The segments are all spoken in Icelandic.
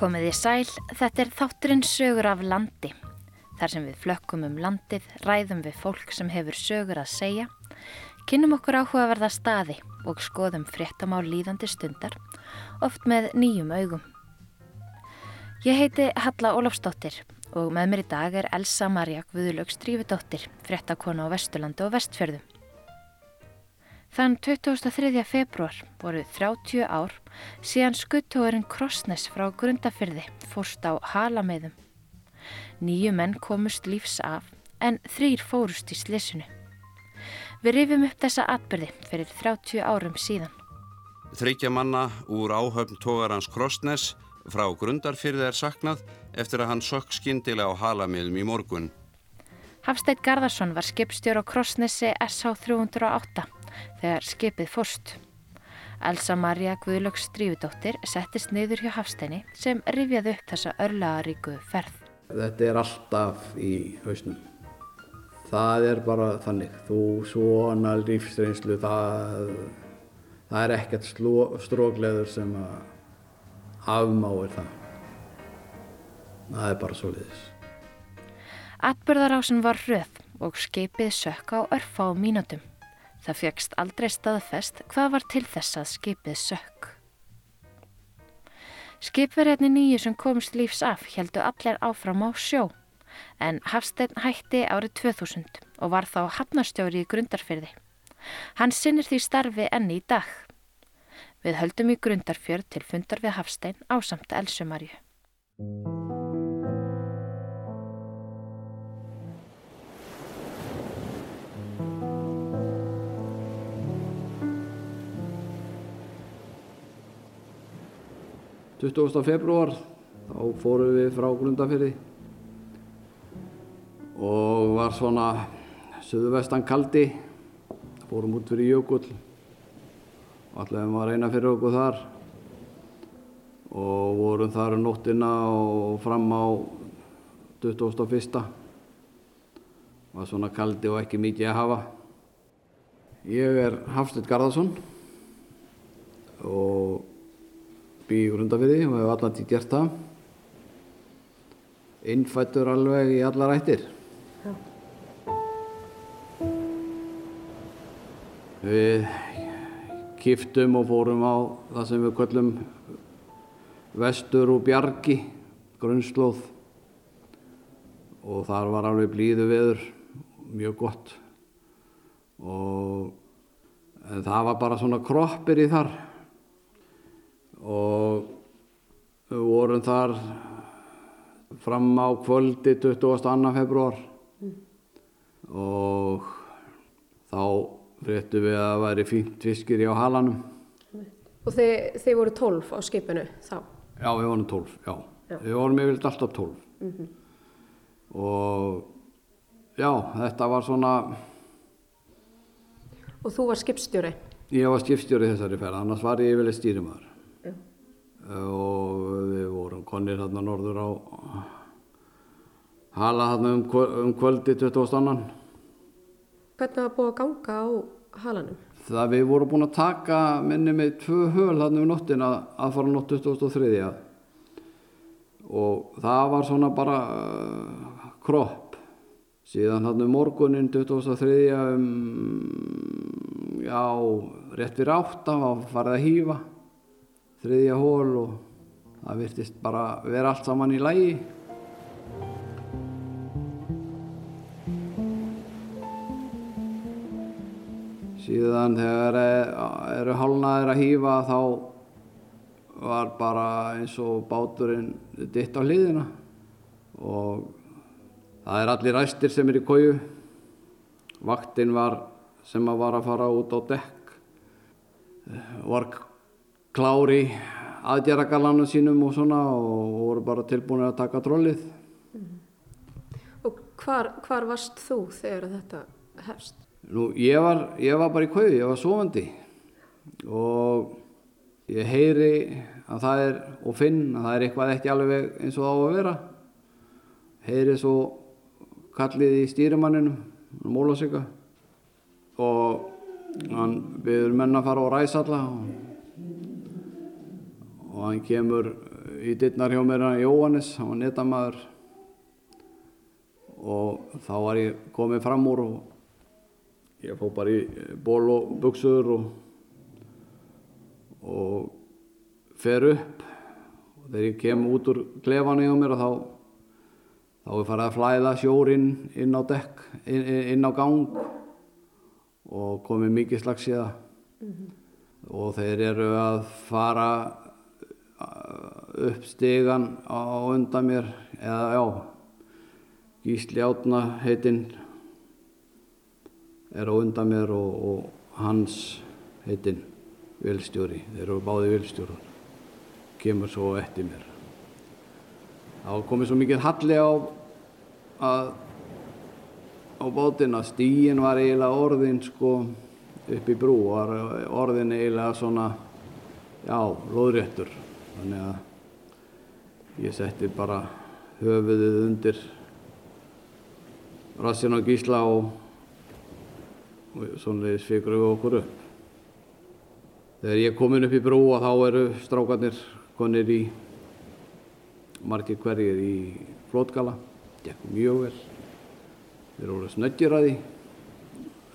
Komið í sæl, þetta er þátturinn sögur af landi. Þar sem við flökkum um landið, ræðum við fólk sem hefur sögur að segja, kynum okkur áhugaverða staði og skoðum fréttamál líðandi stundar, oft með nýjum augum. Ég heiti Halla Ólafsdóttir og með mér í dag er Elsa Marja Guðlögs Drífudóttir, fréttakona á Vesturlandi og Vestfjörðu. Þann 23. februar voru 30 ár síðan skuttóðurinn Krossnes frá Grundafyrði fórst á halameðum. Nýju menn komust lífs af en þrýr fórust í slissinu. Við rifjum upp þessa atbyrði fyrir 30 árum síðan. Þryggja manna úr áhöfn tógarans Krossnes frá Grundarfyrði er saknað eftir að hann sökk skindilega á halameðum í morgun. Hafsteit Garðarsson var skipstjór á Krossnesi SH 308 þegar skipið fórst. Elsa Maria Guðlöks Strífudóttir settist niður hjá Hafsteini sem rifjaði upp þessa örlaðaríku ferð. Þetta er alltaf í hausnum. Það er bara þannig. Þú svona lífsreynslu, það, það er ekkert strógleður sem afmáir það. Það er bara svo liðis. Atbyrðarásin var röð og skipið sökk á örfa á mínutum. Það fjögst aldrei staðfest hvað var til þess að skipið sökk. Skipverjarni nýju sem komst lífs af heldu allir áfram á sjó en Hafstein hætti árið 2000 og var þá hafnarstjóri í grundarfyrði. Hann sinnir því starfi enni í dag. Við höldum í grundarfjörð til fundar við Hafstein á samt Elsumarju. 20. februar þá fórum við frá Grundafyrði og var svona söðvestan kaldi fórum út fyrir jökull allavega var eina fyrir okkur þar og vorum þar um nóttina og fram á 21. var svona kaldi og ekki mikið að hafa ég er Hafstur Garðarsson og bý í Grundafyrði og hefur allan til gert það. Innfættur alveg í alla rættir. Já. Við kiftum og fórum á það sem við köllum vestur og bjargi, grunnslóð og þar var alveg blíðu veður, mjög gott og það var bara svona kroppir í þar og við vorum þar fram á kvöldi 22. februar mm. og þá fréttu við að væri fínt fiskir í á halanum. Og þið, þið voru tólf á skipinu þá? Já, við vorum tólf, já. já. Við vorum yfirleitt alltaf tólf. Mm -hmm. Og já, þetta var svona... Og þú var skipstjóri? Ég var skipstjóri þessari ferð, annars var ég yfirleitt stýrimæður og við vorum konir hérna norður á hala hérna um, um kvöldi 20. annan. Hvernig var búið að ganga á halanum? Það við vorum búin að taka minni með tvö höl hérna um nóttin að, að fara nótt 2003 og það var svona bara uh, kropp síðan hérna um morgunin 2003 um, já, rétt fyrir átta var farið að hýfa þriðja hól og það virtist bara vera allt saman í lægi. Síðan þegar eru hálnaðir að hýfa þá var bara eins og báturinn ditt á hliðina og það er allir ræstir sem er í kóju. Vaktinn var sem að var að fara út á dekk var klári aðgerragallanum sínum og svona og voru bara tilbúin að taka trollið. Mm. Og hvar, hvar varst þú þegar þetta hefst? Nú, ég var, ég var bara í kauði, ég var sofandi og ég heyri að það er, og finn að það er eitthvað ekki alveg eins og á að vera. Heyri svo kallið í stýrimanninum, Mólasika, og hann byður menna að fara á ræsalla og og hann kemur í dittnar hjá mér hann Jóhannes, hann var netamæður og þá var ég komið fram úr og ég fó bara í ból og buksur og, og fer upp. Og þegar ég kem út úr klefanu hjá mér þá þá er farið að flæða sjórin inn á dekk, inn, inn á gang. Og komið mikið slags í það. Og þeir eru að fara upp stegan á undan mér eða já Gísli Átna heitinn er á undan mér og, og hans heitinn vilstjóri, þeir eru báði vilstjórar kemur svo eftir mér. Þá komið svo mikið halli á að á bátinn að stíin var eiginlega orðin sko upp í brú var orðin eiginlega svona já, loðréttur þannig að ég setti bara höfuðið undir rassin á gísla og, og svonlega svikur við okkur upp. Þegar ég kom inn upp í brú og þá eru strákarnir konir í margir hverjir í flótgala gekk mjög vel. Þeir voru snöggir að því.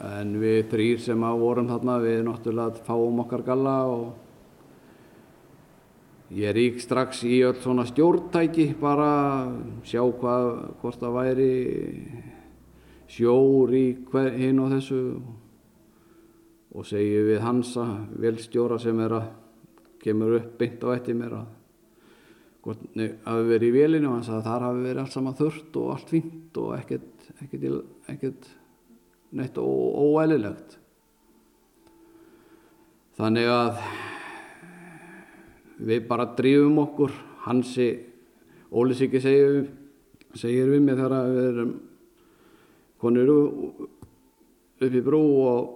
En við þrýr sem að vorum þarna við náttúrulega fáum okkar galla og ég rík strax í öll svona stjórntæki bara sjá hvað hvort það væri sjór í hinn og þessu og segi við Hansa velstjóra sem er að kemur upp beint á eftir mér að hafi verið í hann sagði að þar hafi verið allt saman þurft og allt fínt og ekkert, ekkert, ekkert neitt óæðilegt. Þannig að við bara drýfum okkur, hansi, Óli Siggi segir, segir við mig þegar við erum konur upp í brú og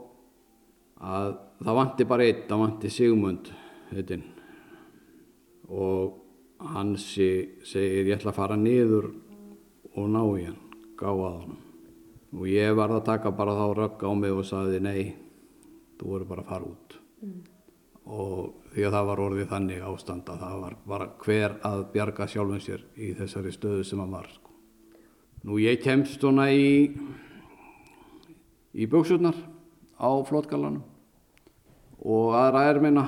að það vanti bara einn, það vanti Sigmund heitinn. Og hansi segir ég ætla að fara niður og ná í hann, gáða hann og ég var að taka bara þá rögg á mig og saði nei, þú voru bara að fara út. Mm. Og því að það var orðið þannig ástand að það var bara hver að bjarga sjálfum sér í þessari stöðu sem hann var sko. nú ég kemst svona í í buksurnar á flótgallanum og aðra er minna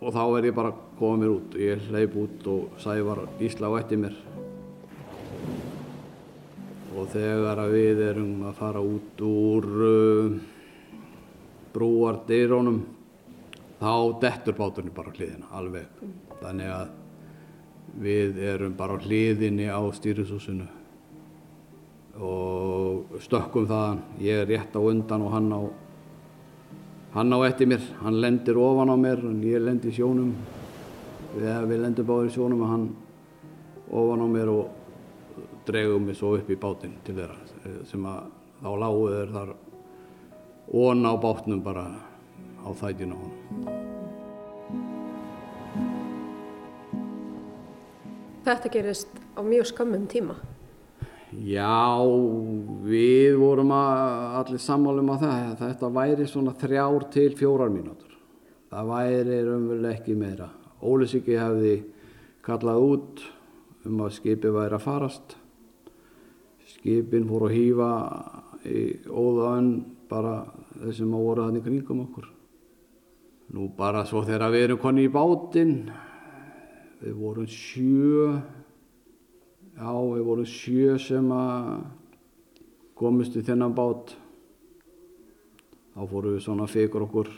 og þá er ég bara komið mér út. Ég hleyp út og sæði var Ísla á eftir mér. Og þegar að við erum að fara út úr uh, brúardeirónum þá dettur báturinn bara hliðina alveg þannig að við erum bara hliðinni á stýrisúsinu og stökkum þaðan. Ég er rétt á undan og hann á hann á eftir mér. Hann lendir ofan á mér og ég lendir sjónum. Við, við lendur báður í sjónum og hann ofan á mér og dregum mig svo upp í bátinn til þeirra sem að þá lágu þeir þar ón á bátnum bara á þættinu á Þetta gerist á mjög skammum tíma. Já, við vorum allir sammálum á það. Þetta væri svona þrjár til fjórar mínútur. Það væri raunveruleg ekki meira. Ólisíki hefði kallað út um að skipi væri að farast skipin fór að hýfa í óðaun bara þessum að voru þannig kringum okkur. Nú bara svo þegar við erum konni í bátinn, við vorum sjö, já við vorum sjö sem að komist í þennan bát. Þá fórum við svona fyrir okkur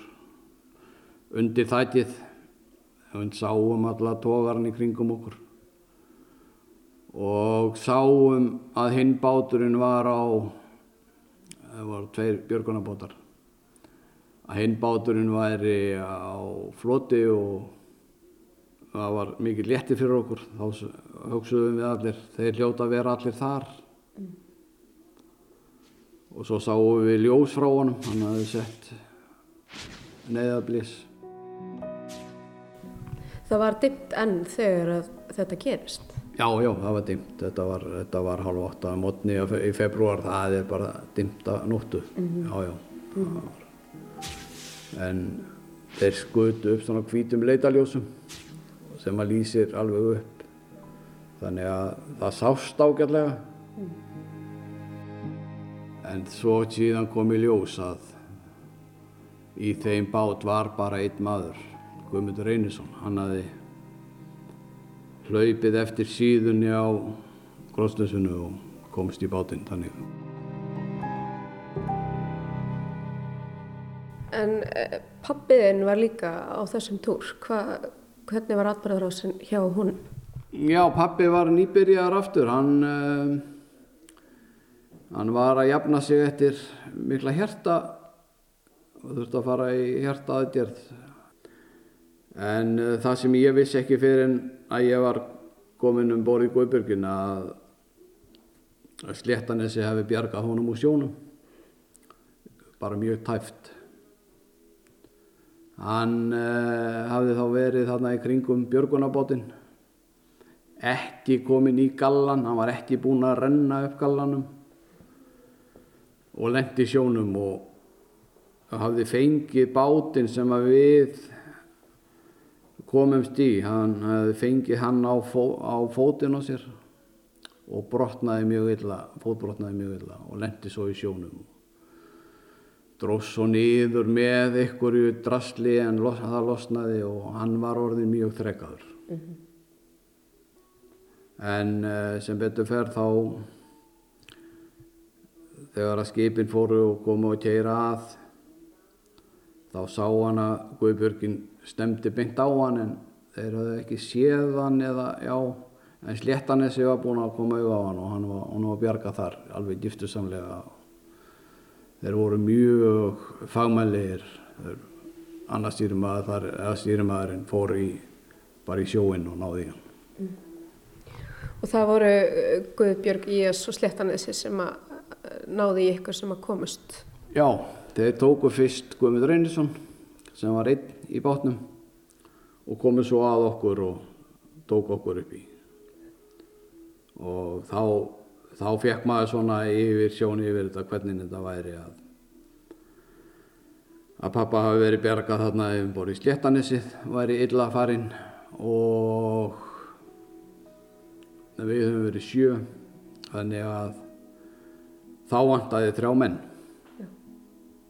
undir þættið, við sáum alla tógarni kringum okkur. Og sáum að hinn báturinn var á það var tveir björgunarbátar. Að hinn báturinn væri á floti og það var mikið létti fyrir okkur þá hugsuðum við allir þeir hljóta að vera allir þar mm. og svo sáum við ljós frá honum hann hafði sett neðablís Það var dimt enn þegar þetta gerist Já, já, það var dimt. Þetta var, þetta var halv åtta mótni í februar. Það er bara dimt að nóttu. Mm -hmm. Já, já. Mm -hmm. En þeir skutu upp svona hvítum leitaljósum sem að lýsir alveg upp. Þannig að það sást ágætlega. En svo síðan kom í ljós að í þeim bát var bara einn maður, Guðmundur Reynisson. Hann hafði hlaupið eftir síðunni á Grósnesunu og komst í bátinn þannig. En eh, pappiðinn var líka á þessum túr. Hva, hvernig var atbyrðarásin hjá hún? Já, pappi var nýbyrjar aftur. Hann, uh, hann var að jafna sig eftir mikla hjerta og þurfti að fara í hjerta aðgerð. En uh, það sem ég vissi ekki fyrir en að ég var komin um borð í Guðbjörgin að Sléttanessi hefði bjargað honum úr sjónum. Bara mjög tæft. Hann uh, hafði þá verið þarna í kringum björgunabótinn. Ekki komin í gallan, hann var ekki búinn að renna upp gallanum. Og lendi sjónum og hafði fengið bátinn sem við komumst í. Hann hafði fengið hann á, fó, á fótinn á sér og brotnaði mjög illa, fótbrotnaði mjög illa og lendi svo í sjónum dróðs svo niður með einhverju drasli en los, það losnaði og hann var orðin mjög þrekkaður. Mm -hmm. En uh, sem betur fer þá, þegar að skipin fóru og komu og keira að, þá sá hann að Guðbjörgin stemdi beint á hann en þeir hafði ekki séð hann eða já, en Sléttanessi var búin að koma auðvitað á hann og hann var, hann var bjargað þar alveg giftusamlega þeir voru mjög fagmælir annars stýrimaðurinn fór í, bara í sjóinn og náði hann. Mm. Og það voru uh, Guðbjörg Ías og Sléttanessi sem að uh, náði í ykkur sem að komast Já, þeir tóku fyrst Guðmund Reynisson sem var einn í bátnum og komið svo að okkur og tók okkur upp í. Og þá þá fekk maður svona yfir sjónu yfir þetta hvernig þetta væri að að pappa hafi verið bjargað þarna ef við vorum í Sléttanissið væri illa farinn og við höfum verið sjö þannig að þá vantaði þrjá menn. Já.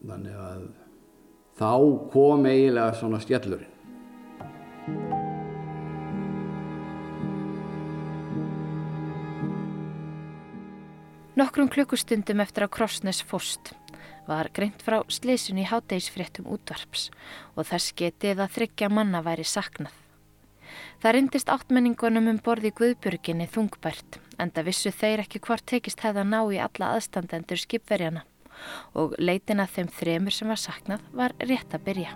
þannig að þá kom eiginlega svona skellurinn Nokkrum klukkustundum eftir að Krossnes fóst var greint frá sleisun í hátegisfréttum útvarps og þess getið að þryggja manna væri saknað. Það rindist áttmenningunum um borði Guðbjörginni þungbært en það vissu þeir ekki hvort tekist hefða ná í alla aðstandendur skipverjana og leitin að þeim þremur sem var saknað var rétt að byrja.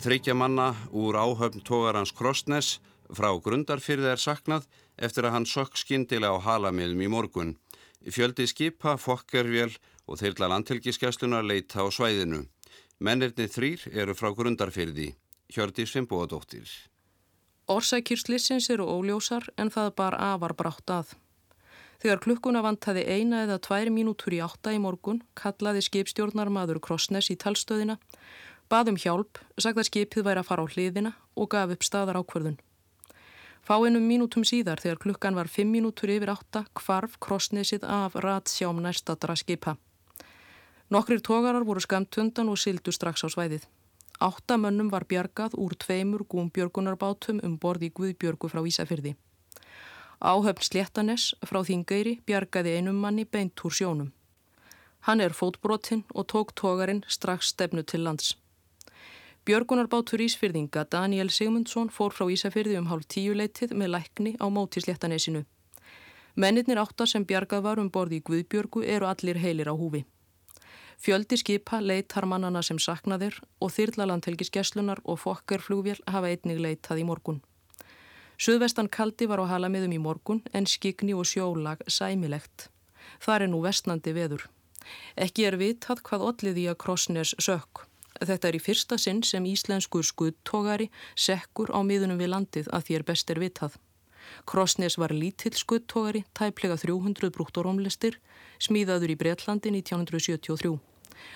Þryggja manna úr áhöfn tógarans Krossnes frá grundarfyrði er saknað eftir að hann sökk skindilega á halamiðum í morgun. Fjöldi skipa, fokkervél og þeirla landhelgiskeslunar leita á svæðinu. Mennirni þrýr eru frá grundarfyrði. Hjördi Svimboðadóttir. Orsækjurslissins eru óljósar en það bar afar brátt að. Þegar klukkuna vantaði eina eða tvær mínútur í átta í morgun kallaði skipstjórnarmadur Krossnes í talstöðina, baðum hjálp, sagði að skipið væri að fara á hliðina og gaf upp staðar ákverðun. Fáinnum mínútum síðar þegar klukkan var 5 mínútur yfir 8 kvarf krossnesið af ratsjám næstadra skipa. Nokkrir tógarar voru skamt hundan og sildu strax á svæðið. Átta mönnum var bjargað úr tveimur gúmbjörgunarbátum um borði Guðbjörgu frá Ísafyrði. Áhöfn Sléttanes frá Þingeyri bjargaði einum manni beint úr sjónum. Hann er fótbrotinn og tók tógarinn strax stefnu til lands. Björgunarbátur Ísfyrðinga Daniel Sigmundsson fór frá Ísafyrði um hálf tíu leitið með lækni á móti sléttanesinu. Mennirnir áttar sem bjargað var um borði í Guðbjörgu eru allir heilir á húfi. Fjöldi skipa leitar mannana sem saknaðir og þyrlalandhelgisgeslunar og fokkerflugvél hafa einnig leitað í morgun. Suðvestan kaldi var á halamiðum í morgun en skikni og sjólag sæmilegt. Það er nú vestnandi veður. Ekki er vitað hvað olliði að Krossnes sökk. Þetta er í fyrsta sinn sem íslensku skuttógari sekkur á miðunum við landið að því er best er vitað. Krossnes var lítill skuttógari, tæplega 300 brúttorómlistir, smíðaður í Breitlandi 1973.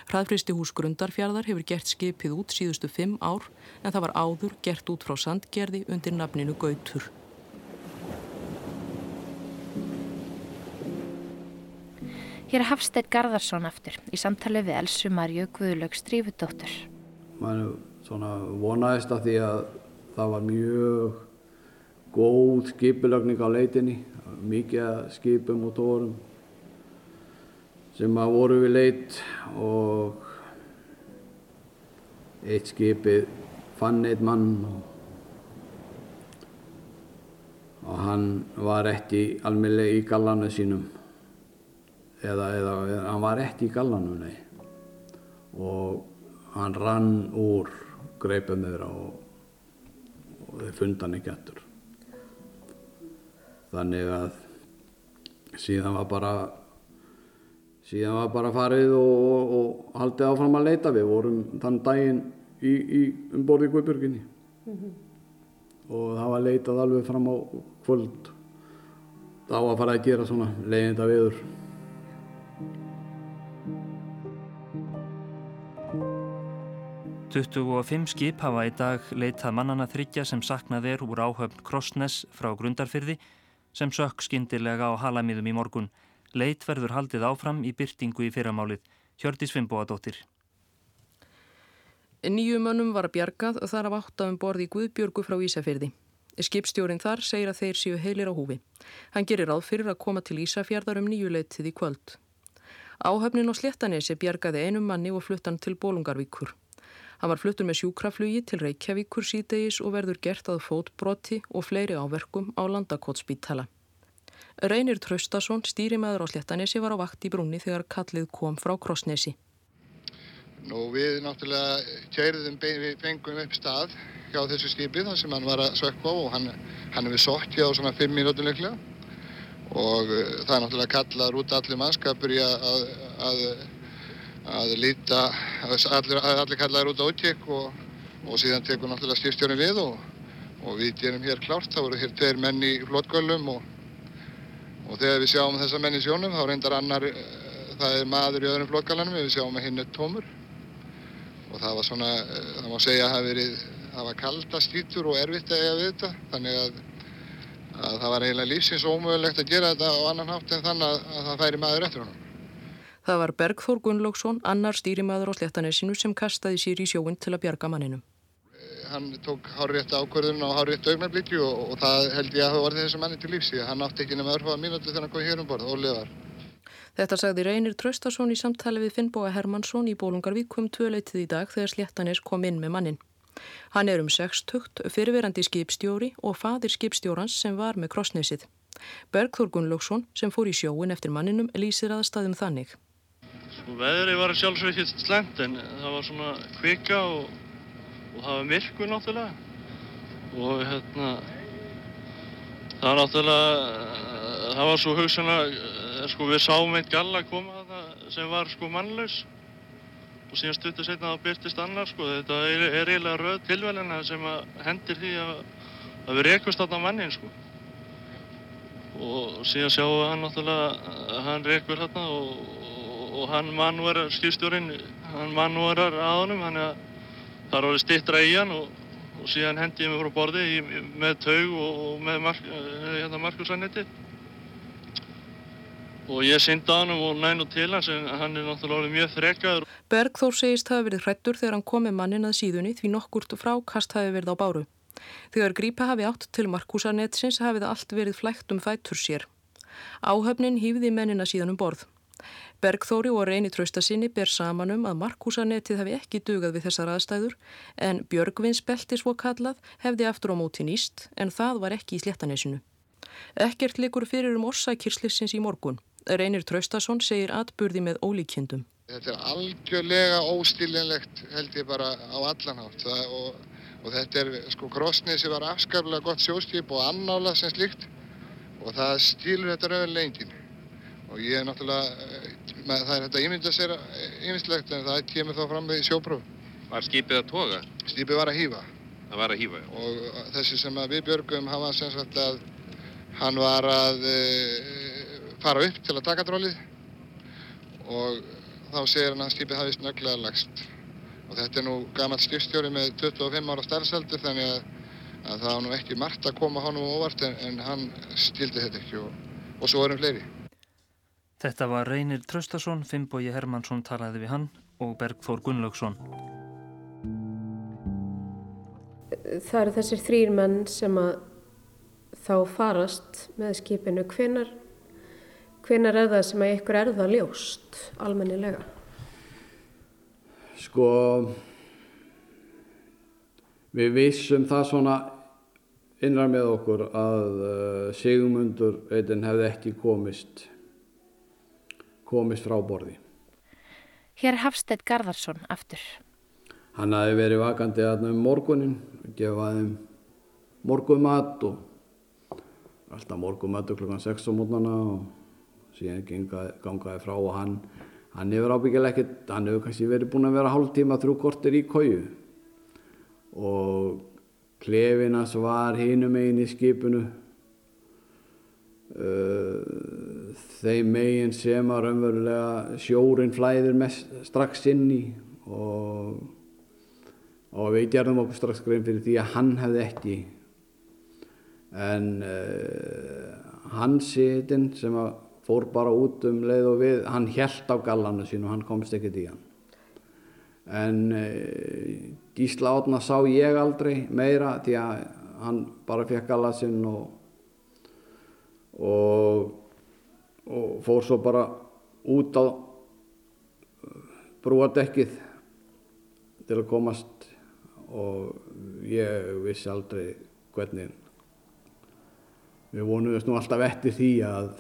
Hraðfristi hús Grundarfjörðar hefur gert skipið út síðustu fimm ár en það var áður gert út frá sandgerði undir nafninu Gautur. Hér er Hafstedt Garðarsson aftur í samtali við Elsu Marju Guðlaug Strífudóttur. Man vonaðist að því að það var mjög góð skipilögning á leitinni, mikið skipum og tórum sem að voru við leit og eitt skipið fann eitt mann og, og hann var ekki almeinlega í gallanu sínum eða, eða, hann var ekki í gallanu, nei. Og hann rann úr greipum þeirra og, og þeir funda hann ekki eftir þannig að síðan var bara síðan var bara farið og, og, og haldið áfram að leita. Við vorum þann daginn í, í umborði Guðbjörginni mm -hmm. og það var leitað alveg fram á kvöld. Þá að fara að gera svona leiðinda viður 25 skip hafa í dag leitað mannana þryggja sem saknað er úr áhöfn Krossnes frá Grundarfyrði sem sökk skindilega á halamiðum í morgun. Leit verður haldið áfram í byrtingu í fyrramálið. Hjördis Fimboadóttir. Nýju mönnum var að bjargað og þar af áttafum borði Guðbjörgu frá Ísafyrði. Skipstjórin þar segir að þeir séu heilir á húfi. Hann gerir ráð fyrir að koma til Ísafjörðar um nýju leitið í kvöld. Áhöfnin á Sléttanesi bjargaði einum manni og fluttan til Bólungarvíkur. Hann var fluttur með sjúkraflugi til Reykjavíkur síðdegis og verður gert að fótbroti og fleiri áverkum á landakotspítala. Reynir Traustason, stýrimæður á Sléttanesi, var á vakt í brúni þegar kallið kom frá Krossnesi. Nú við náttúrulega kæriðum, við fengum upp stað hjá þessu skipið þar sem hann var að sökka á og hann, hann hefur sokkið á svona 5 mínútur leiklega og uh, það er náttúrulega kallaður út allir mannskapur í að, að, að líta, allir, allir kallaður út á útjekk og, og síðan tekur náttúrulega styrstjónin við og, og við gerum hér klárt, þá voru hér tveir menn í flótgöllum og, og þegar við sjáum þessa menn í sjónum þá reyndar annar, eh, það er maður í öðrum flótgöllanum, við sjáum að hinn er tómur. Og það var svona, eh, það má segja að það verið, það var kalda stýtur og erfitt að eiga við þetta, þannig að, að það var eiginlega lífsins ómögulegt að gera þetta á annan hátt en þannig að, að það færi maður eftir honum. Það var Bergþór Gunnlaugsson, annar stýrimaður á Sléttanesinu sem kastaði sér í sjóin til að bjarga manninum. Hann tók hárétt ákvörðun og hárétt augnablíki og, og það held ég að það var þessu manni til lífsi. Hann átti ekki nema örfaða mínúti þegar hann kom hér um borð og liðar. Þetta sagði Reynir Traustason í samtali við Finnbóa Hermansson í Bólungarvík um tvöleitið í dag þegar Sléttanes kom inn með mannin. Hann er um 60, fyrirverandi skipstjóri og fadir skipstjórans sem var með krossnesið. Bergþór Gunnlaugsson sem fór í sjóin eftir manninum lýsir aðstæðum þannig. Sko veðri var sjálfsveit ekki slemt en það var svona kvika og, og það var myrkur náttúrulega. Og hérna það var náttúrulega það var svo hugsanlega eh, sko við sáum eitt galla koma það sem var sko mannlaus. Og síðan stuttur setna það byrtist annar sko þetta er, er eiginlega röð tilvælina sem hendir því að, að við rekust átta mannin sko. Og síðan sjáum við hann náttúrulega hann rekur hérna og og hann mannverar, skýrstjórin, hann mannverar að honum, þannig að það er orðið stittra í hann og, og síðan hendi ég mig frá borði í, með taug og, og með mark, eh, hérna, markusannetti. Og ég synda hann og næn og til hans en hann er náttúrulega mjög þrekkaður. Bergþór segist hafi verið hrættur þegar hann kom með mannin að síðunni því nokkurt frákast hafi verið á báru. Þegar grípa hafi átt til markusannettsins hafi það allt verið flægt um fættur sér. Áhöfnin hýfði mennina síðan um borð. Bergþóri og reyni traustasinni ber saman um að markúsanetið hefði ekki dugað við þessar aðstæður en Björgvinsbelti svo kallað hefði aftur á móti nýst en það var ekki í sléttanesinu. Ekkert likur fyrir um orsakirslissins í morgun. Reynir Traustason segir atburði með ólíkjendum. Þetta er algjörlega óstílinlegt held ég bara á allanhátt og, og þetta er sko Krossnesi var afskaplega gott sjóskip og annála sem slikt og það stílur þetta raunlega enginn og ég er náttúrulega það er ímyndið að segja ímyndslegt en það kemur þá fram með sjópróf. Var skipið að toga? Skipið var að hýfa. Það var að hýfa, já. Og þessi sem við björgum, hann var sem sagt að hann var að e, fara upp til að taka drólið og þá segir hann að skipið hafi snögglega lagst. Og þetta er nú gammal skipstjóri með 25 ára starfsaldur þannig að, að það var nú ekki margt að koma honum óvart en, en hann stildi þetta ekki og, og svo erum fleiri. Þetta var Reynir Traustason, Finnbói Hermansson talaði við hann og Bergþór Gunnlaugsson. Það eru þessir þrýr menn sem að þá farast með skipinu. Hvenar, hvenar er það sem að ykkur er það ljóst almennilega? Sko, við vissum það svona innrar með okkur að uh, Sigmundur hefði ekki komist, komist frá borði. Hér Hafstedt Garðarsson aftur. Hann hafi verið vakandi aðna um morgunin, gefaði morgumat og alltaf morgumatu klukkan 6 á mótnana og síðan gangaði, gangaði frá og hann, hann hefur ábyggilega ekkert, hann hefur kannski verið búin að vera hálf tíma þrjú kortir í kóju og klefinas var hinum megin í skipinu uh, þeim megin sem að raunverulega sjórin flæðir mest, strax inn í og, og við gerðum okkur strax grein fyrir því að hann hefði ekki. En uh, hans sitinn sem að fór bara út um leið og við hann held á gallanu sín og hann komst ekkert í hann. En uh, Gísla Átna sá ég aldrei meira því að hann bara fekk galla sinn og, og og fór svo bara út á brúadekkið til að komast og ég vissi aldrei hvernig. Við vonuðum nú alltaf eftir því að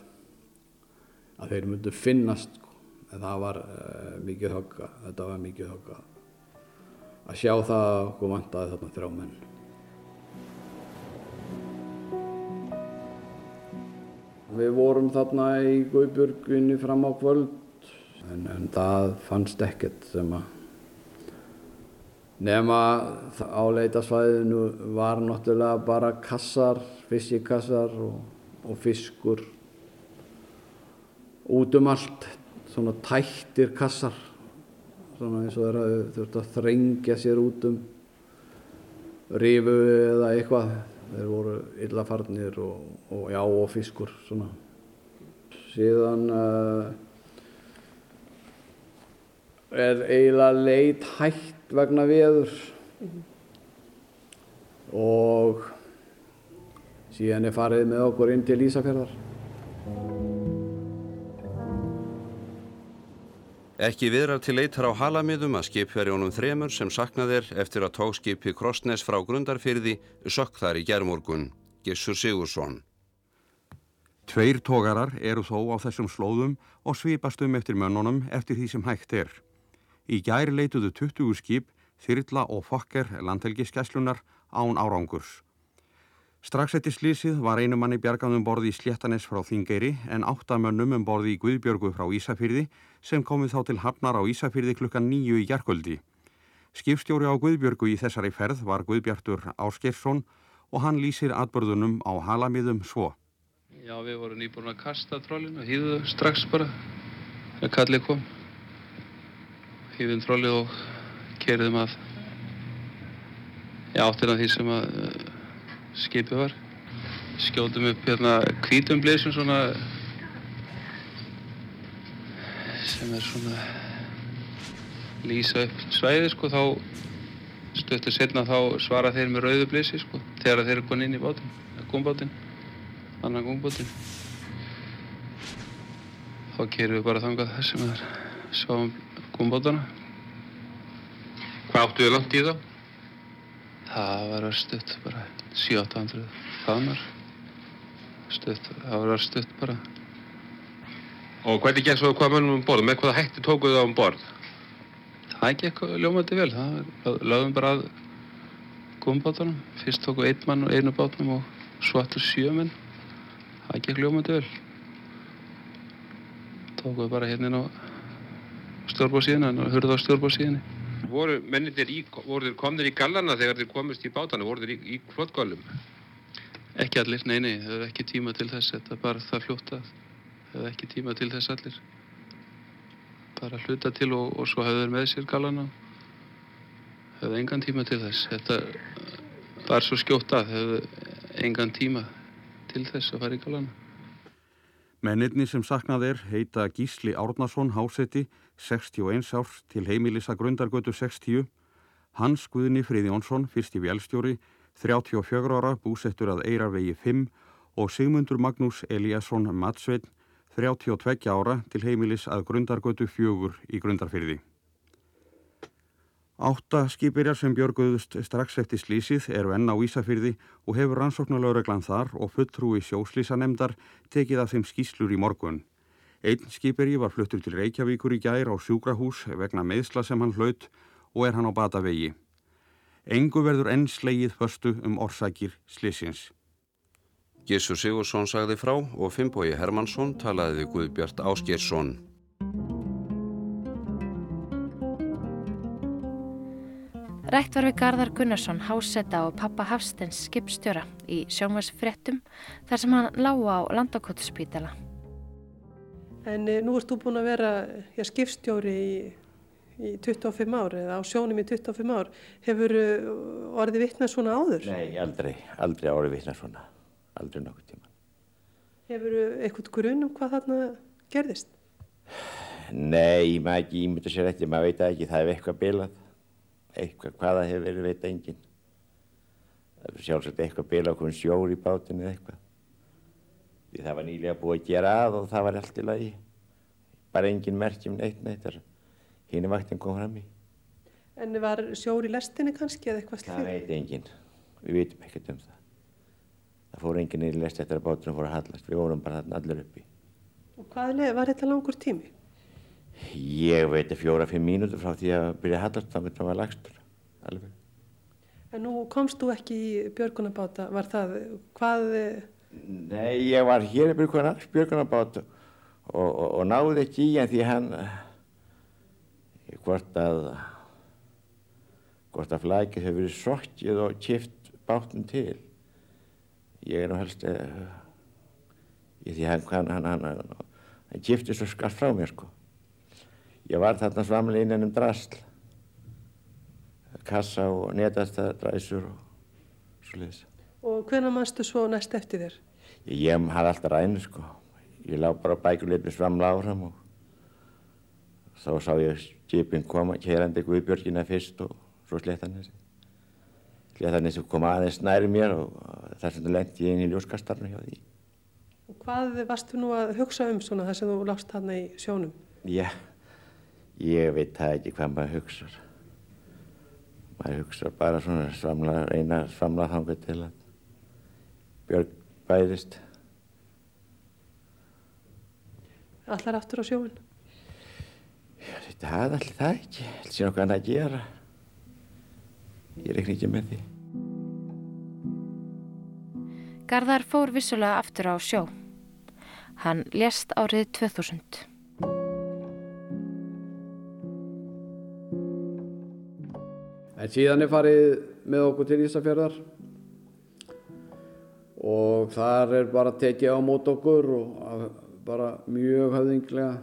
að þeir myndu finnast sko. en það var uh, mikið högga þetta var mikið högga að sjá það að okkur vantaði þarna þrjá menn Við vorum þarna í Guðbjörgunni fram á kvöld en, en það fannst ekkert sem að nema á leitasvæðinu var náttúrulega bara kassar, fiskikassar og, og fiskur. Út um allt, svona tættir kassar, svona eins og þeirra þurft að þrengja sér út um rifu eða eitthvað, þeir voru illa farnir og, og já og fiskur svona. Síðan uh, er eiginlega leit hægt vegna veður og síðan er farið með okkur inn til Ísafjörðar. Ekki viðrar til leitar á halamiðum að skipverjónum þremur sem saknað er eftir að tókskipi Krossnes frá grundarfyrði sökk þar í gerðmorgun, Gissur Sigursson. Tveir tógarar eru þó á þessum slóðum og svipast um eftir mönnunum eftir því sem hægt er. Í gæri leituðu 20 skip, þyrla og fokker landhelgiskeslunar án árangurs. Strax eftir slísið var einu manni bjargað um borði í Sléttanes frá Þingeyri en áttamönnum um borði í Guðbjörgu frá Ísafyrði sem komið þá til Hafnar á Ísafyrði klukkan nýju í jarkvöldi. Skipstjóri á Guðbjörgu í þessari ferð var Guðbjartur Áskeirsson og hann lýsir atbörðunum á halamiðum svo. Já, við vorum nýbúin að kasta trollinu, hýðuðu strax bara þegar kallið kom. Hýðum trollið og kerðum að já, áttina því sem að skipið var. Skjóðum upp hérna hvítum blísum svona sem er svona lýsa upp svæði sko, þá stöttur setna þá svara þeir með rauðu blísi sko, þegar þeir eru konið inn í bátinn, gumbátinn annan gungbótinn þá kerum við bara þangað þar sem er sváum gungbótana Hvað áttu þið langt í þá? það var örstutt bara 700-800 faðmar stutt, það var örstutt bara. Og hvernig gekk svo að hvað mönnum um borð? Með hvaða hætti tókuðu það um borð? það gekk ljómandi vel. Það lögðum bara að gungbótanum fyrst tóku einn mann og einu bátnum og svo aftur sjö menn. Það gekk ljómandi vel. Tókuðu bara hérna á stjórnbóðsíðina og hurðu á stjórnbóðsíðinni Voru mennindir í, voru þeir komnir í gallana þegar þeir komist í bátana? Voru þeir í, í flottgálum? Ekki allir, nei, nei, það hefur ekki tíma til þess, þetta er bara það fljótt að það hefur ekki tíma til þess allir. bara hluta til og, og svo hafði þeir með sér galana. Hefði engan tíma til þess. Þetta var svo skjótt að hefði engan tíma til þess að fara í galana. Mennirni sem saknað er heita Gísli Árnason Hásetti, 61 árs til heimilisa Grundargötu 60, Hans Guðni Friðjónsson, fyrsti vélstjóri, 34 ára, búsettur að Eirarvegi 5 og Sigmundur Magnús Eliasson Matsveitn, 32 ára til heimilis að Grundargötu 4 í Grundarfyrði. Átta skipirjar sem björguðust strax eftir slísið eru enn á Ísafyrði og hefur rannsóknulaureglan þar og fulltrúi sjóslísanemdar tekið af þeim skýslur í morgun. Einn skipirji var fluttur til Reykjavíkur í gær á sjúkrahús vegna meðsla sem hann hlaut og er hann á batavegi. Engu verður enn slegið förstu um orsakir slísins. Gísur Sigursson sagði frá og Fimboi Hermansson talaði við Guðbjart Áskjersson. Rætt var við Garðar Gunnarsson, hásetta og pappa Hafstens skipstjóra í sjónvarsfrettum þar sem hann lága á landakotspítala. En e, nú erst þú búin að vera já, skipstjóri í, í 25 ár eða á sjónum í 25 ár. Hefur eh, orðið vittnað svona áður? Nei, aldrei, aldrei orðið vittnað svona, aldrei nokkuð tíma. Hefur eitthvað grunn um hvað þarna gerðist? Nei, maður ekki ímynda sér eftir, maður veit ekki, það er eitthvað bilað eitthvað hvaða hefur verið veit engin það er sjálfsagt eitthvað bila okkur sjór í bátinu eða eitthvað því það var nýlega búið að gera að og það var allt í lagi bara engin merkjum neitt neitt hínu vaktin kom fram í En var sjór í lestinni kannski eða eitthvað slíð? Það veit engin, við veitum ekkert um það það fór engin í lest eftir að bátunum fór að hallast við vorum bara þarna allir uppi Og hvað var þetta langur tími? Ég veit að fjóra-fimm mínútur frá því að byrja að hallast þá myndum við að lagstur, alveg. En nú komst þú ekki í björgunabáta, var það, hvað? Nei, ég var hér í björgunabáta og, og, og náði ekki í en því hann, hvort að, hvort að flækið hefur verið sokkið og kipt bátnum til. Ég er nú helst, ég því hann, hann, hann, hann, hann kipti svo skart frá mér sko. Ég var þarna svamli innan um drasl, kassa og netastadræsur og svo leiðis. Og hvernig mannstu svo næst eftir þér? Ég, ég hafði alltaf ræðinu sko. Ég lág bara bækuleipið svamla áfram og þá sá ég skipin koma, kærandi Guðbjörgina fyrst og svo Sléttanessi. Sléttanessi kom aðeins næri mér og þess vegna lendi ég inn í ljóskastarnu hjá því. Og hvað varstu nú að hugsa um svona þess að þú lást þarna í sjónum? Já. Ég veit það ekki hvað maður hugsa. Maður hugsa bara svona svamla, reyna að svamla þangu til að björg bæðist. Allar aftur á sjóin? Já, þetta hafði allir það ekki. Þetta sé nokkuð annað að gera. Ég reikni ekki með því. Garðar fór vissulega aftur á sjó. Hann lést árið 2000. En síðan er farið með okkur til Ísafjörðar og þar er bara tekið á mót okkur og bara mjög höfðinglega.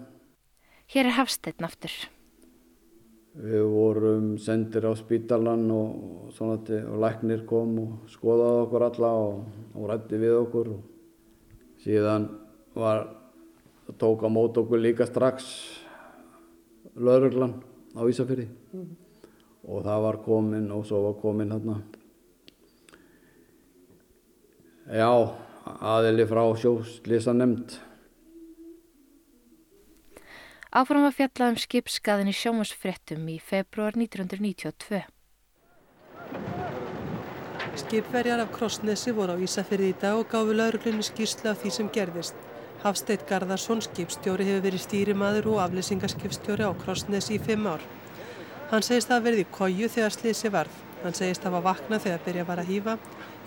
Hér er Hafsteinn aftur. Við vorum sendir á spítalan og, og, og læknir kom og skoðaði okkur alla og, og rætti við okkur. Síðan var, tók á mót okkur líka strax lauruglan á Ísafjörði. Mm -hmm og það var komin og svo var komin hérna já, aðili frá sjóslisa nefnd Áfram að fjalla um skipskaðin í sjómasfrettum í februar 1992 Skipverjar af Krossnesi voru á Ísafyrði í dag og gáfi lauruglunni skýrslu af því sem gerðist. Hafsteit Garðarsson skipstjóri hefur verið stýrimaður og aflýsingarskipstjóri á Krossnesi í fimm ár. Hann segist að verði í kóju þegar slísi varð. Hann segist að var vakna þegar byrja var að hýfa,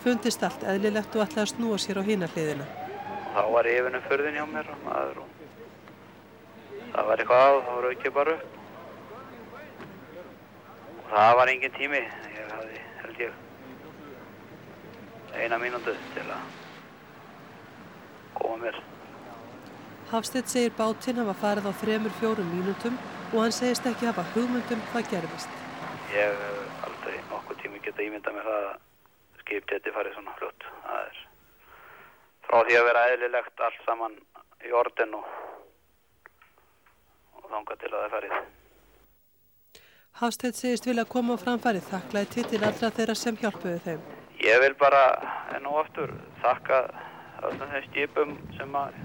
fundist allt eðlilegt og ætlaði að snúa sér á hína hliðina. Þá var yfirnum förðin hjá mér og maður og það var eitthvað á, þá raukið bara upp. Og það var engin tími, ég hafði held ég eina mínútu til að koma mér. Hafstedt segir bátinn hafa farið á þremur fjórum mínútum og hann segist ekki hafa hugmyndum hvað gerðist. Ég hef aldrei nokkuð tími geta ímynda með það að skip geti farið svona fljótt. Það er frá því að vera eðlilegt allt saman í orðin og, og þánga til að það farið. Hafstedt segist vilja koma á framfærið þakklaði titil allra þeirra sem hjálpuðu þeim. Ég vil bara enn og aftur þakka öllum þeim skipum sem að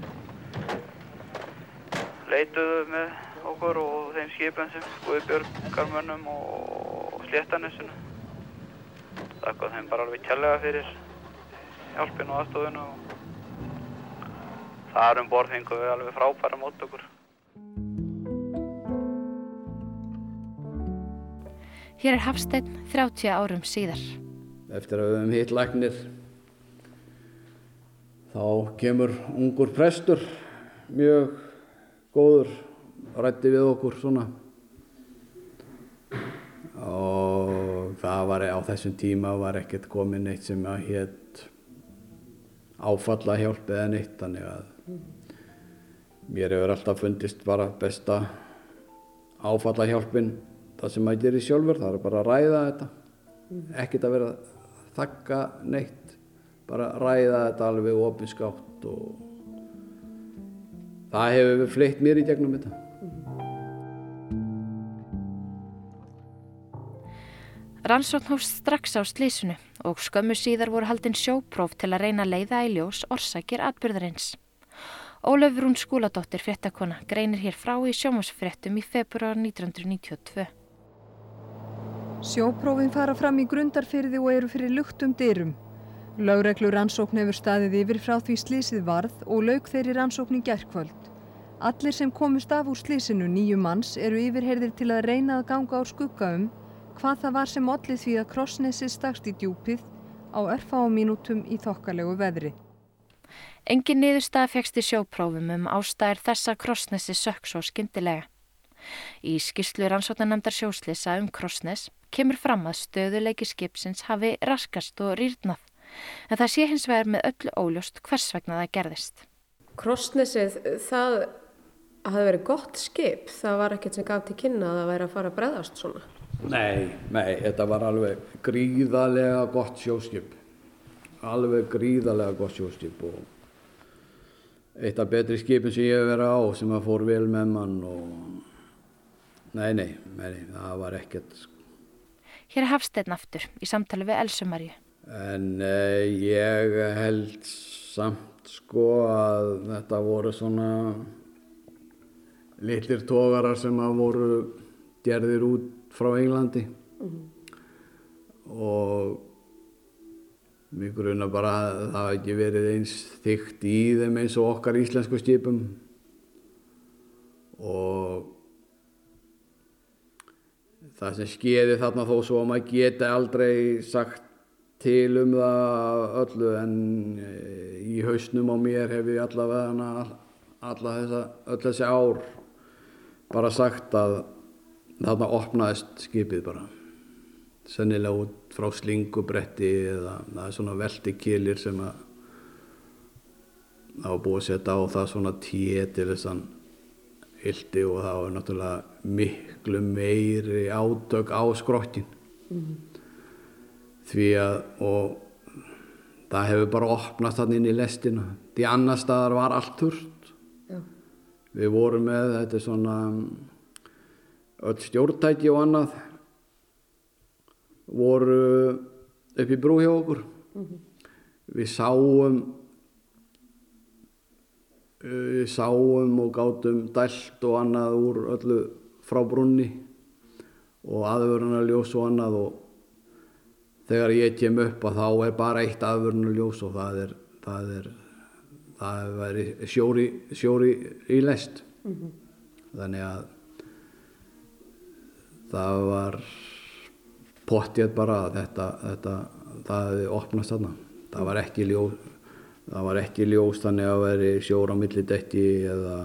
leituðu með okkur og þeim skipum sem skoði björgarmönnum og sléttanessinu. Þakka þeim bara alveg kjærlega fyrir hjálpinu og aðstofinu og þar um borð fengum við alveg frábæra mót okkur. Hér er Hafsteinn 30 árum síðar. Eftir að við höfum hitt læknir þá kemur ungur prestur mjög góður rætti við okkur svona og það var á þessum tíma var ekkert komin neitt sem að hétt áfalla hjálp eða neitt þannig að mér hefur alltaf fundist bara besta áfalla hjálpin það sem maður gerir sjálfur það er bara að ræða þetta. Ekkert að vera að þakka neitt bara að ræða þetta alveg ofinskátt og það hefur fleitt mér í gegnum þetta Rannsókn hófst strax á slísunu og skömmu síðar voru haldinn sjópróf til að reyna að leiða í ljós orsakir atbyrðarins. Ólöfur hún skúladóttir fréttakona greinir hér frá í sjómasfréttum í februar 1992. Sjóprófin fara fram í grundarfyrði og eru fyrir luktum dyrum. Lögreglur rannsókn hefur staðið yfir frá því slísið varð og lauk þeirri rannsókn í gerðkvöld. Allir sem komist af úr slísinu nýju manns eru yfirherðir til að reyna að ganga á skugga um hvað það var sem ollið því að krossnesi stakst í djúpið á örfá mínútum í þokkalegu veðri. Engin niðurstað fegst í sjóprófum um ástæðir þessa krossnesi sökk svo skindilega. Í skýrslu rannsóknarnefndar sjóslisa um krossnes kemur fram að stöðuleiki skipsins hafi raskast og rýrnað, en það sé hins vegar með öllu óljóst hvers vegna það gerðist. Krossnesið, það hafði verið gott skip, það var ekkert sem gaf til kynna að það væri að fara að breðast svona. Nei, nei, þetta var alveg gríðarlega gott sjóskip. Alveg gríðarlega gott sjóskip og eitt af betri skipin sem ég hef verið á sem að fór vel með mann og nei, nei, nei, það var ekkert. Hér er Hafsteinn aftur í samtali við Elsumarju. En eh, ég held samt sko að þetta voru svona litlir tógarar sem að voru gerðir út frá Englandi mm -hmm. og mér gruna bara að það hafi ekki verið eins þygt í þeim eins og okkar íslensku skipum og það sem skeiði þarna þó svo að maður geti aldrei sagt til um það öllu en í hausnum á mér hef ég allavega alla þessa, öll þessi ár bara sagt að þarna opnaðist skipið bara sennilega út frá slingubretti eða það er svona veldikilir sem að það var búið að setja á það svona tíu til þessan hildi og það var náttúrulega miklu meiri ádög á skrokkin mm -hmm. því að og það hefur bara opnast hann inn í lestina því annar staðar var allt þurft Já. við vorum með þetta svona öll stjórntæki og annað voru upp í brú hjá okkur mm -hmm. við sáum við sáum og gátum dælt og annað úr öllu frá brunni og aðvörunarljós og annað og þegar ég kem upp að þá er bara eitt aðvörunarljós og það er það er, það er sjóri, sjóri í lest mm -hmm. þannig að það var pottið bara að þetta, þetta það hefði opnast þarna. Það var ekki ljós það var ekki ljós þannig að veri sjóra á millidetti eða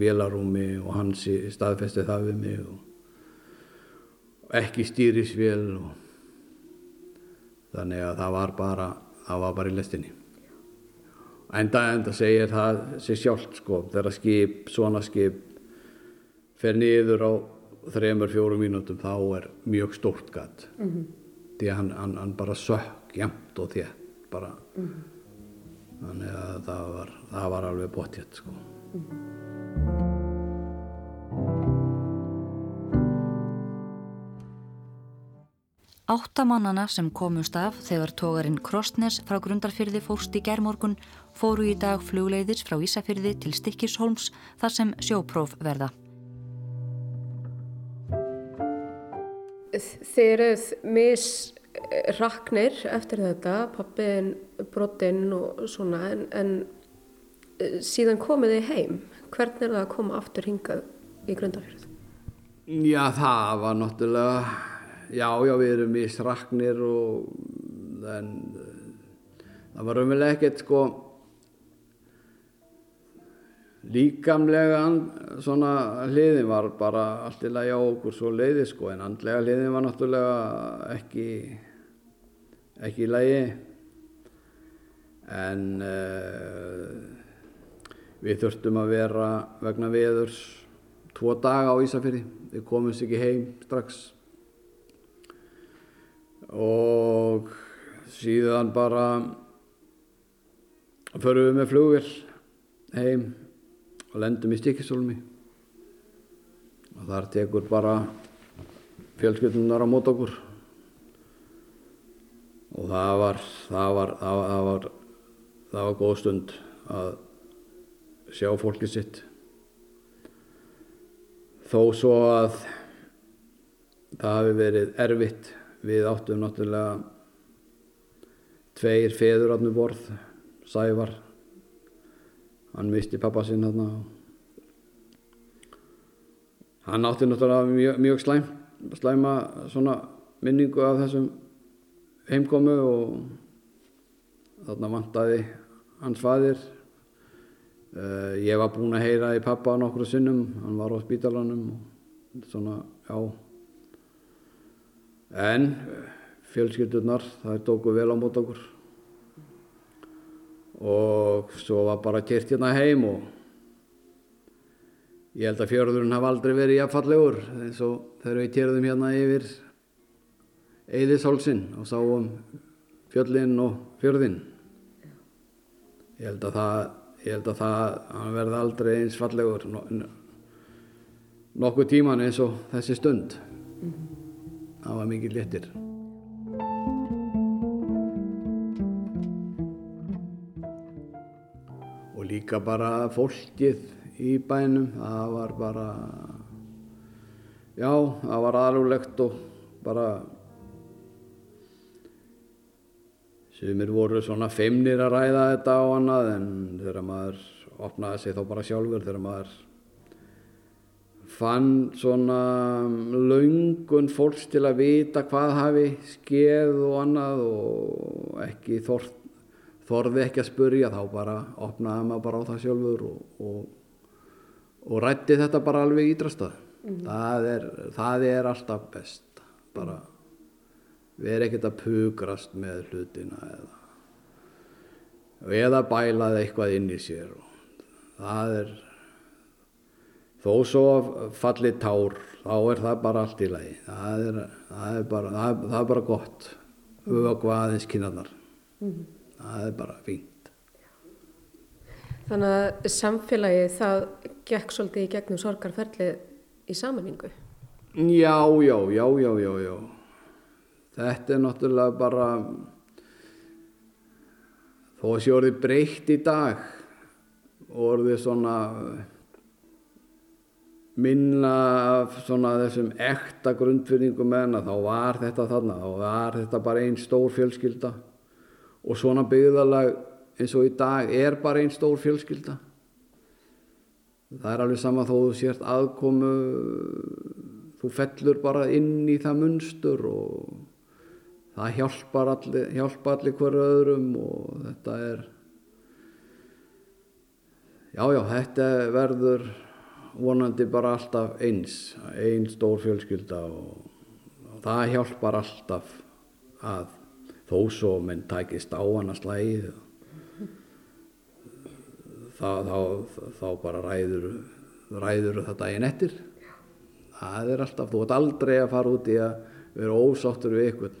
vélarúmi og hans staðfesti það við mig og ekki stýrisvél og þannig að það var bara það var bara í lestinni. Enda enda segir það sér sjálft sko þegar skip, svona skip fer niður á þremur, fjórum mínútum þá er mjög stórt gatt Mm -hmm. því að hann, hann, hann bara sökk jæmt og þétt bara Mm -hmm. þannig að það var, það var alveg bóttjött sko. Mm -hmm. Áttamannana sem komust af þegar tógarinn Krossnes frá Grundarfyrði fórst í gerðmorgun fóru í dag flugleiðis frá Ísafyrði til Stikkishólms þar sem sjópróf verða. Þið eruð misraknir eftir þetta, pappin, brottinn og svona, en, en síðan komið þið heim. Hvernig er það að koma aftur hingað í Grundarfjörð? Já, það var náttúrulega, já, já, við erum misraknir og en það var umvel ekkert sko líkamlega hliðin var bara allt í lagi á okkur svo leiði sko en andlega hliðin var náttúrulega ekki ekki í lagi. En uh, við þurftum að vera vegna veðurs tvo daga á Ísafjörði við komumst ekki heim strax. Og síðan bara förum við með flugvill heim og lendum í Stikisólmi og þar tekur bara fjölskyldunar á mót okkur. Og það var það var, það var, það var, það var góð stund að sjá fólkið sitt. Þó svo að það hafi verið erfitt við áttum náttúrulega tveir feður átnum borð Sævar hann misti pappa sinn þarna hann átti náttúrulega mjög, mjög slæm, slæma minningu af þessum heimkomu og þarna vantaði hans fadir uh, ég var búinn að heyra í pappa nokkru sinnum, hann var á spítalanum og svona, já. En fjölskyldurnar það tóku vel á mót okkur og svo var bara kert hérna heim og ég held að fjörðurinn hafa aldrei verið jafnfallegur eins og þegar við kerðum hérna yfir Eilishólsinn og sáum fjöllinn og fjörðinn. Ég held að það ég held að það verði aldrei eins fallegur nokkuð tíman eins og þessi stund. -hmm. það var mikið léttir líka bara fólkið í bænum. Það var bara já, það var aðlulegt og bara sumir voru svona feimnir að ræða þetta á annað en þegar maður opnaði sig þá bara sjálfur þegar maður fann svona laungun fólks til að vita hvað hafi skeð og annað og ekki þort þorði ekki að spurja þá bara opnaði maður bara á það sjálfur og, og, og rætti þetta bara alveg ídrastað mm. það, er, það er alltaf best bara erum ekkert að pugrast með hlutina eða, eða bælaði eitthvað inn í sér og það er þó svo falli tár þá er það bara allt í lagi. Það er, það er, bara, það er, það bara gott. Vögva aðeins kynarnar mm það er bara fínt. Þannig að samfélagið það gekk svolítið í gegnum sorgarferlið í samanningu? Já, já, já, já, já, já. Þetta er náttúrulega bara, þó að sé orðið breytt í dag, orðið svona minna svona þessum ekta grundfyrningum meðan þá var þetta þarna, þá var þetta bara einn stór fjölskylda og svona byggðalag eins og í dag er bara einn stór fjölskylda. Það er alveg sama þó þú sért aðkomu þú fellur bara inn í það munstur og það hjálpar allir, hjálpar allir hverju öðrum og þetta er já já þetta verður vonandi bara alltaf eins einn stór fjölskylda og, og það hjálpar alltaf að þó svo menn takist á hana slæð þá, þá, þá bara ræður ræður þetta einn eftir. Það er alltaf, þú ert aldrei að fara út í að vera ósáttur við ykkur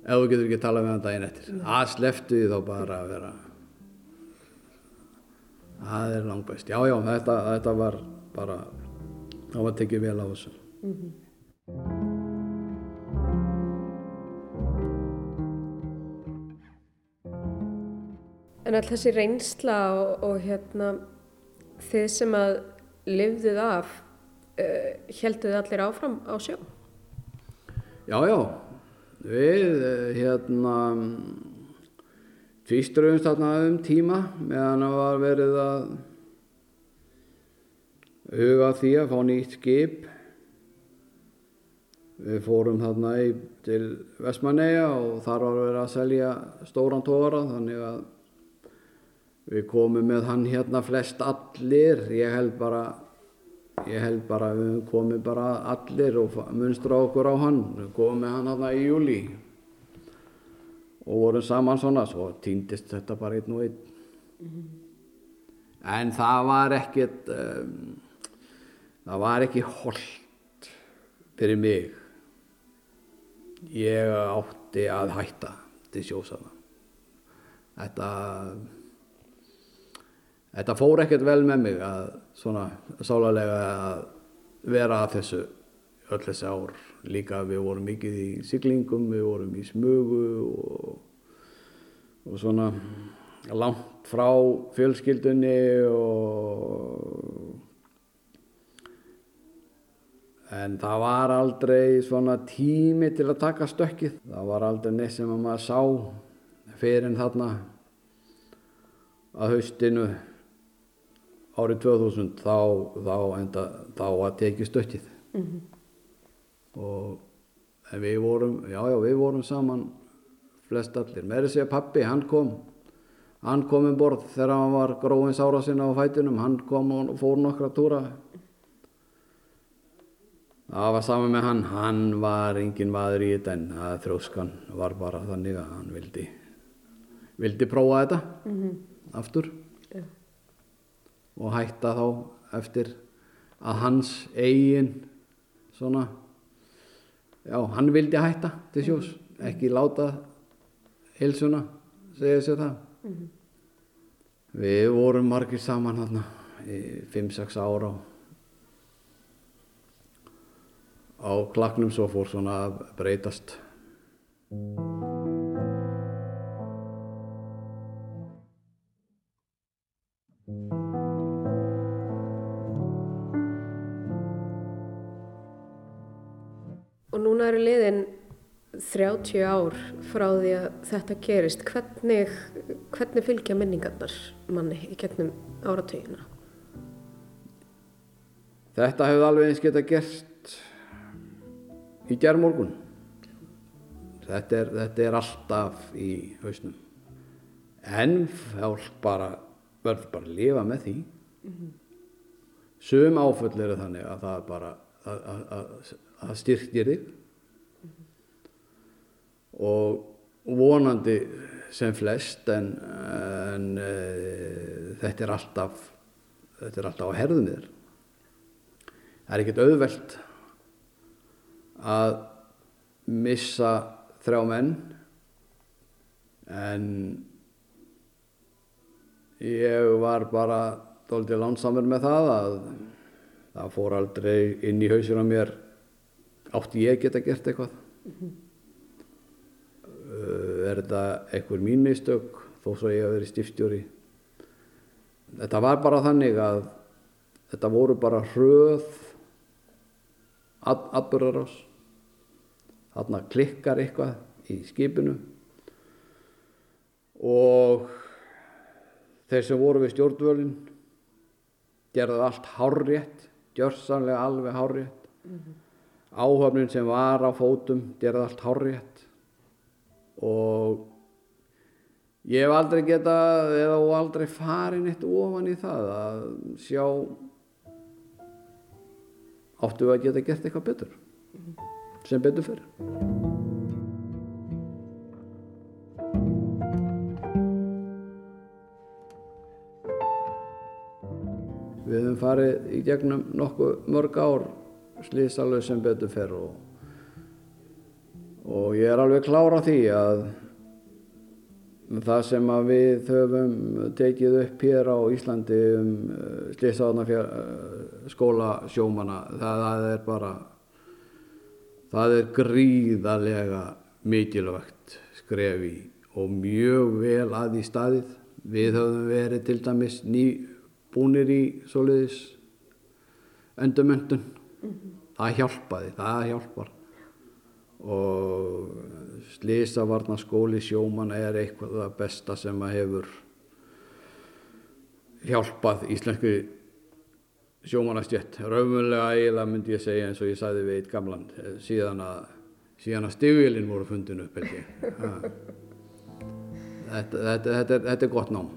ef þú getur ekki að tala með hann daginn eftir. Að sleftu því þá bara að vera það er langt best já já, þetta, þetta var bara það var tekið vel á þessu. Mm -hmm. En all þessi reynsla og, og hérna, þið sem að lifðuð af, uh, eh, helduð allir áfram á sjó? Já, já. Við hérna tviströfumst þarna um tíma meðan það var verið að huga því að fá nýtt skip. Við fórum þarna í, til Vestmanneia og þar var verið að selja stóran tóra þannig að Við komum með hann hérna flest allir, ég held bara, ég held bara við komum bara allir og munstra okkur á hann. Við komum með hann hérna í júli og vorum saman svona, svo týndist þetta bara einn og einn. -hmm. En það var ekkert, um, það var ekki holdt fyrir mig. Ég átti að hætta til sjósana. Þetta þetta fór ekkert vel með mig að svona sálarlega að vera að þessu öll þessi ár. Líka við vorum mikið í syklingum, við vorum í smugu og, og svona langt frá fjölskyldunni og en það var aldrei svona tími til að taka stökkið. Það var aldrei neitt sem að maður sá fyrir þarna að haustinu árið 2000 þá, þá, enda, þá að teki stöttið mm -hmm. og við vorum, já já við vorum saman flest allir, með þess að pappi hann kom hann kom um borð þegar hann var gróins ára sinna á fætunum, hann kom og fór nokkra túra. Það var saman með hann. Hann var engin maður í þetta en þróskan var bara þannig að hann vildi vildi prófa þetta mm -hmm. aftur og hætta þá eftir að hans eigin svona já, hann vildi hætta til sjós mhm. ekki láta hilsuna segja sér það mm -hmm. við vorum margir saman hérna í 5-6 ára á klaknum svo fór svona að breytast núna eru liðin 30 ár frá því að þetta gerist. Hvernig, hvernig fylgja minningarnar manni í gegnum áratöginna? Þetta hefur alveg eins geta gert í gerðmorgun. Þetta þetta er alltaf í hausnum. En fólk bara verður bara að lifa með því. Mm -hmm. Sum áföll eru þannig að það bara að, að, að styrkja þig og vonandi sem flest en, en uh, þetta er alltaf þetta er alltaf á herðunir það er ekkert auðvelt að missa þrjá menn en ég var bara doldið lánsamur með það að það fór aldrei inn í hausir á mér. Átti ég geta gert eitthvað. Eh, er þetta einhver mín mistök þó svo ég hef verið stiftjóri þetta var bara þannig að þetta voru bara hröð atbyrðarás þarna klikkar eitthvað í skipinu og þeir sem voru við stjórnvölinn gerðu allt hárrétt gjörsanlega alveg hárrétt. Mm -hmm. áhafnin sem var á fótum gerðu allt hárrétt og ég hef aldrei getað eða aldrei farin eitt ofan í það að sjá áttu að geta gert eitthvað betur sem betur fyrir Við höfum farið í gegnum nokkuð mörg ár slísalög sem betur fer og, og ég er alveg klára því að það sem að við höfum tekið upp hér á Íslandi um slísaðarna skóla sjómana það, það er bara það er gríðarlega mikilvægt skref í og mjög vel að í staðið. Við höfum verið til dæmis nýbúnir í soliðis endumöndun mm -hmm. það hjálpaði, það hjálpar og slísavarna skóli sjóman er eitthvað það besta sem að hefur hjálpað íslensku sjómanastjett raunverulega eiginlega myndi ég segja eins og ég sæði við eitt gamlan síðan að, að stigvílinn voru fundin upp þetta, þetta, þetta, þetta er gott nám.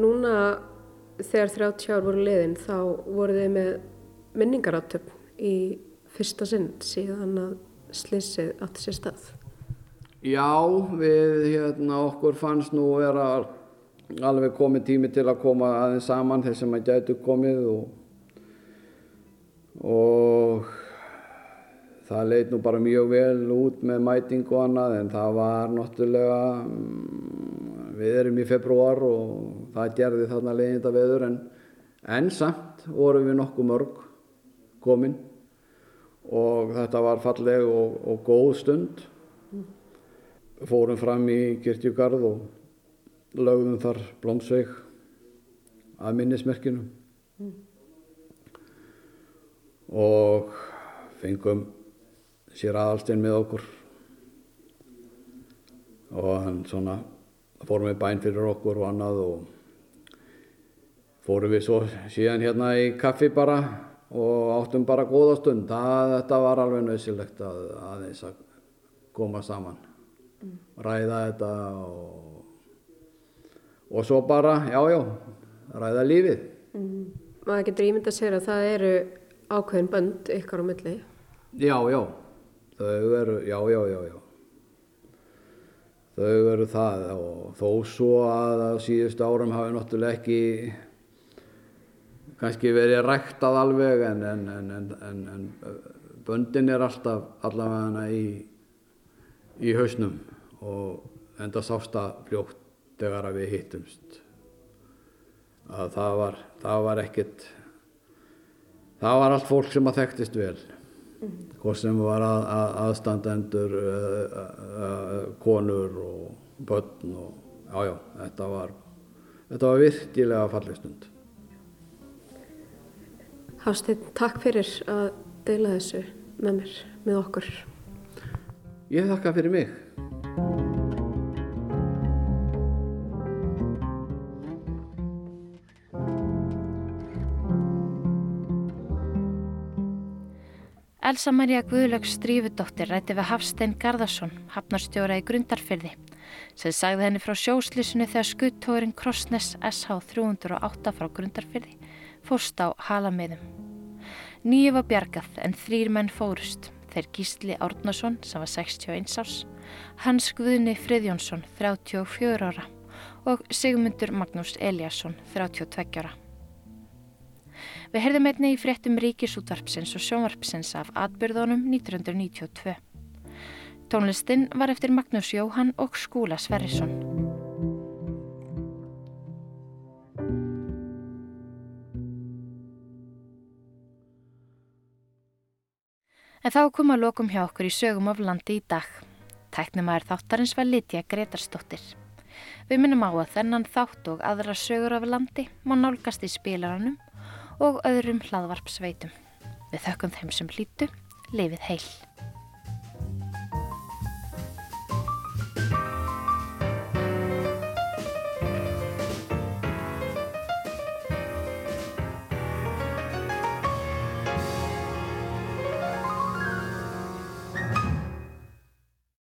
Núna þegar 30 ár voru liðin þá voru þið með minningarátöfn í fyrsta sinn síðan að slissið átti sér stað. Já, við hérna okkur fannst nú vera alveg komið tími til að koma aðeins saman þess að maður gætu komið og, og það leit nú bara mjög vel út með mæting og annað en það var náttúrulega við erum í februar og það gerði þarna leiðinda veður en, en samt vorum við nokkuð mörg komin. Og þetta var falleg og, og góð stund. Fórum fram í Kirtjugarð og lögðum þar blómsveig að minnismerkinu. Mm. og fengum sér aðalstein með okkur. Og hann svona fórum við bæn fyrir okkur og annað og fórum við svo síðan hérna í kaffi bara og áttum bara góða stund. Það, þetta var alveg nöðsilegt að aðeins að koma saman mm. ræða þetta og, og svo bara, já já ræða lífið. Mm. maður getur ímynd að segja að það eru ákveðin bönd ykkar á milli. Já já. Þau eru, já já já já þau eru það og þó svo að á síðustu árum hafi náttúrulega ekki kannski verið ræktað alveg en, en, en, en böndin er alltaf allavega í, í hausnum og enda sásta fljótt þegar við hittumst. Að það var, það var ekkert það var allt fólk sem að þekktist vel hvort sem var að, að, aðstandendur uh, uh, konur og börn og jájá, já, þetta var þetta var virkilega fallið stund. Hafstein, takk fyrir að deila þessu með mér, með okkur. Ég þakka fyrir mig Elsa Maria Guðlöks strífudóttir rætti við Hafstein Garðarsson, hafnarstjóra í Grundarfyrði, sem sagði henni frá sjóslísinu þegar skuttóðurinn Krossnes SH 308 frá Grundarfyrði fórst á halamiðum. Nýju var bjargað en þrýr menn fórust, þeir Gísli Árnason sem var 61 árs, Hans Guðni Friðjónsson 34 ára og Sigmundur Magnús Eliasson 32 ára. Við heyrðum einni í fréttum ríkisútvarpsins og sjónvarpsins af atbyrðunum 1992. Tónlistinn var eftir Magnús Jóhann og Skúla Sverrisson. En þá kom að lokum hjá okkur í sögum af landi í dag. Tæknum aðeir þáttarins var Lítja Gretarstóttir. Við minnum á að þennan þátt og aðra sögur af landi má nálgast í spilaranum og öðrum hlaðvarpsveitum. Við þökkum þeim sem hlýtu, lifið heil.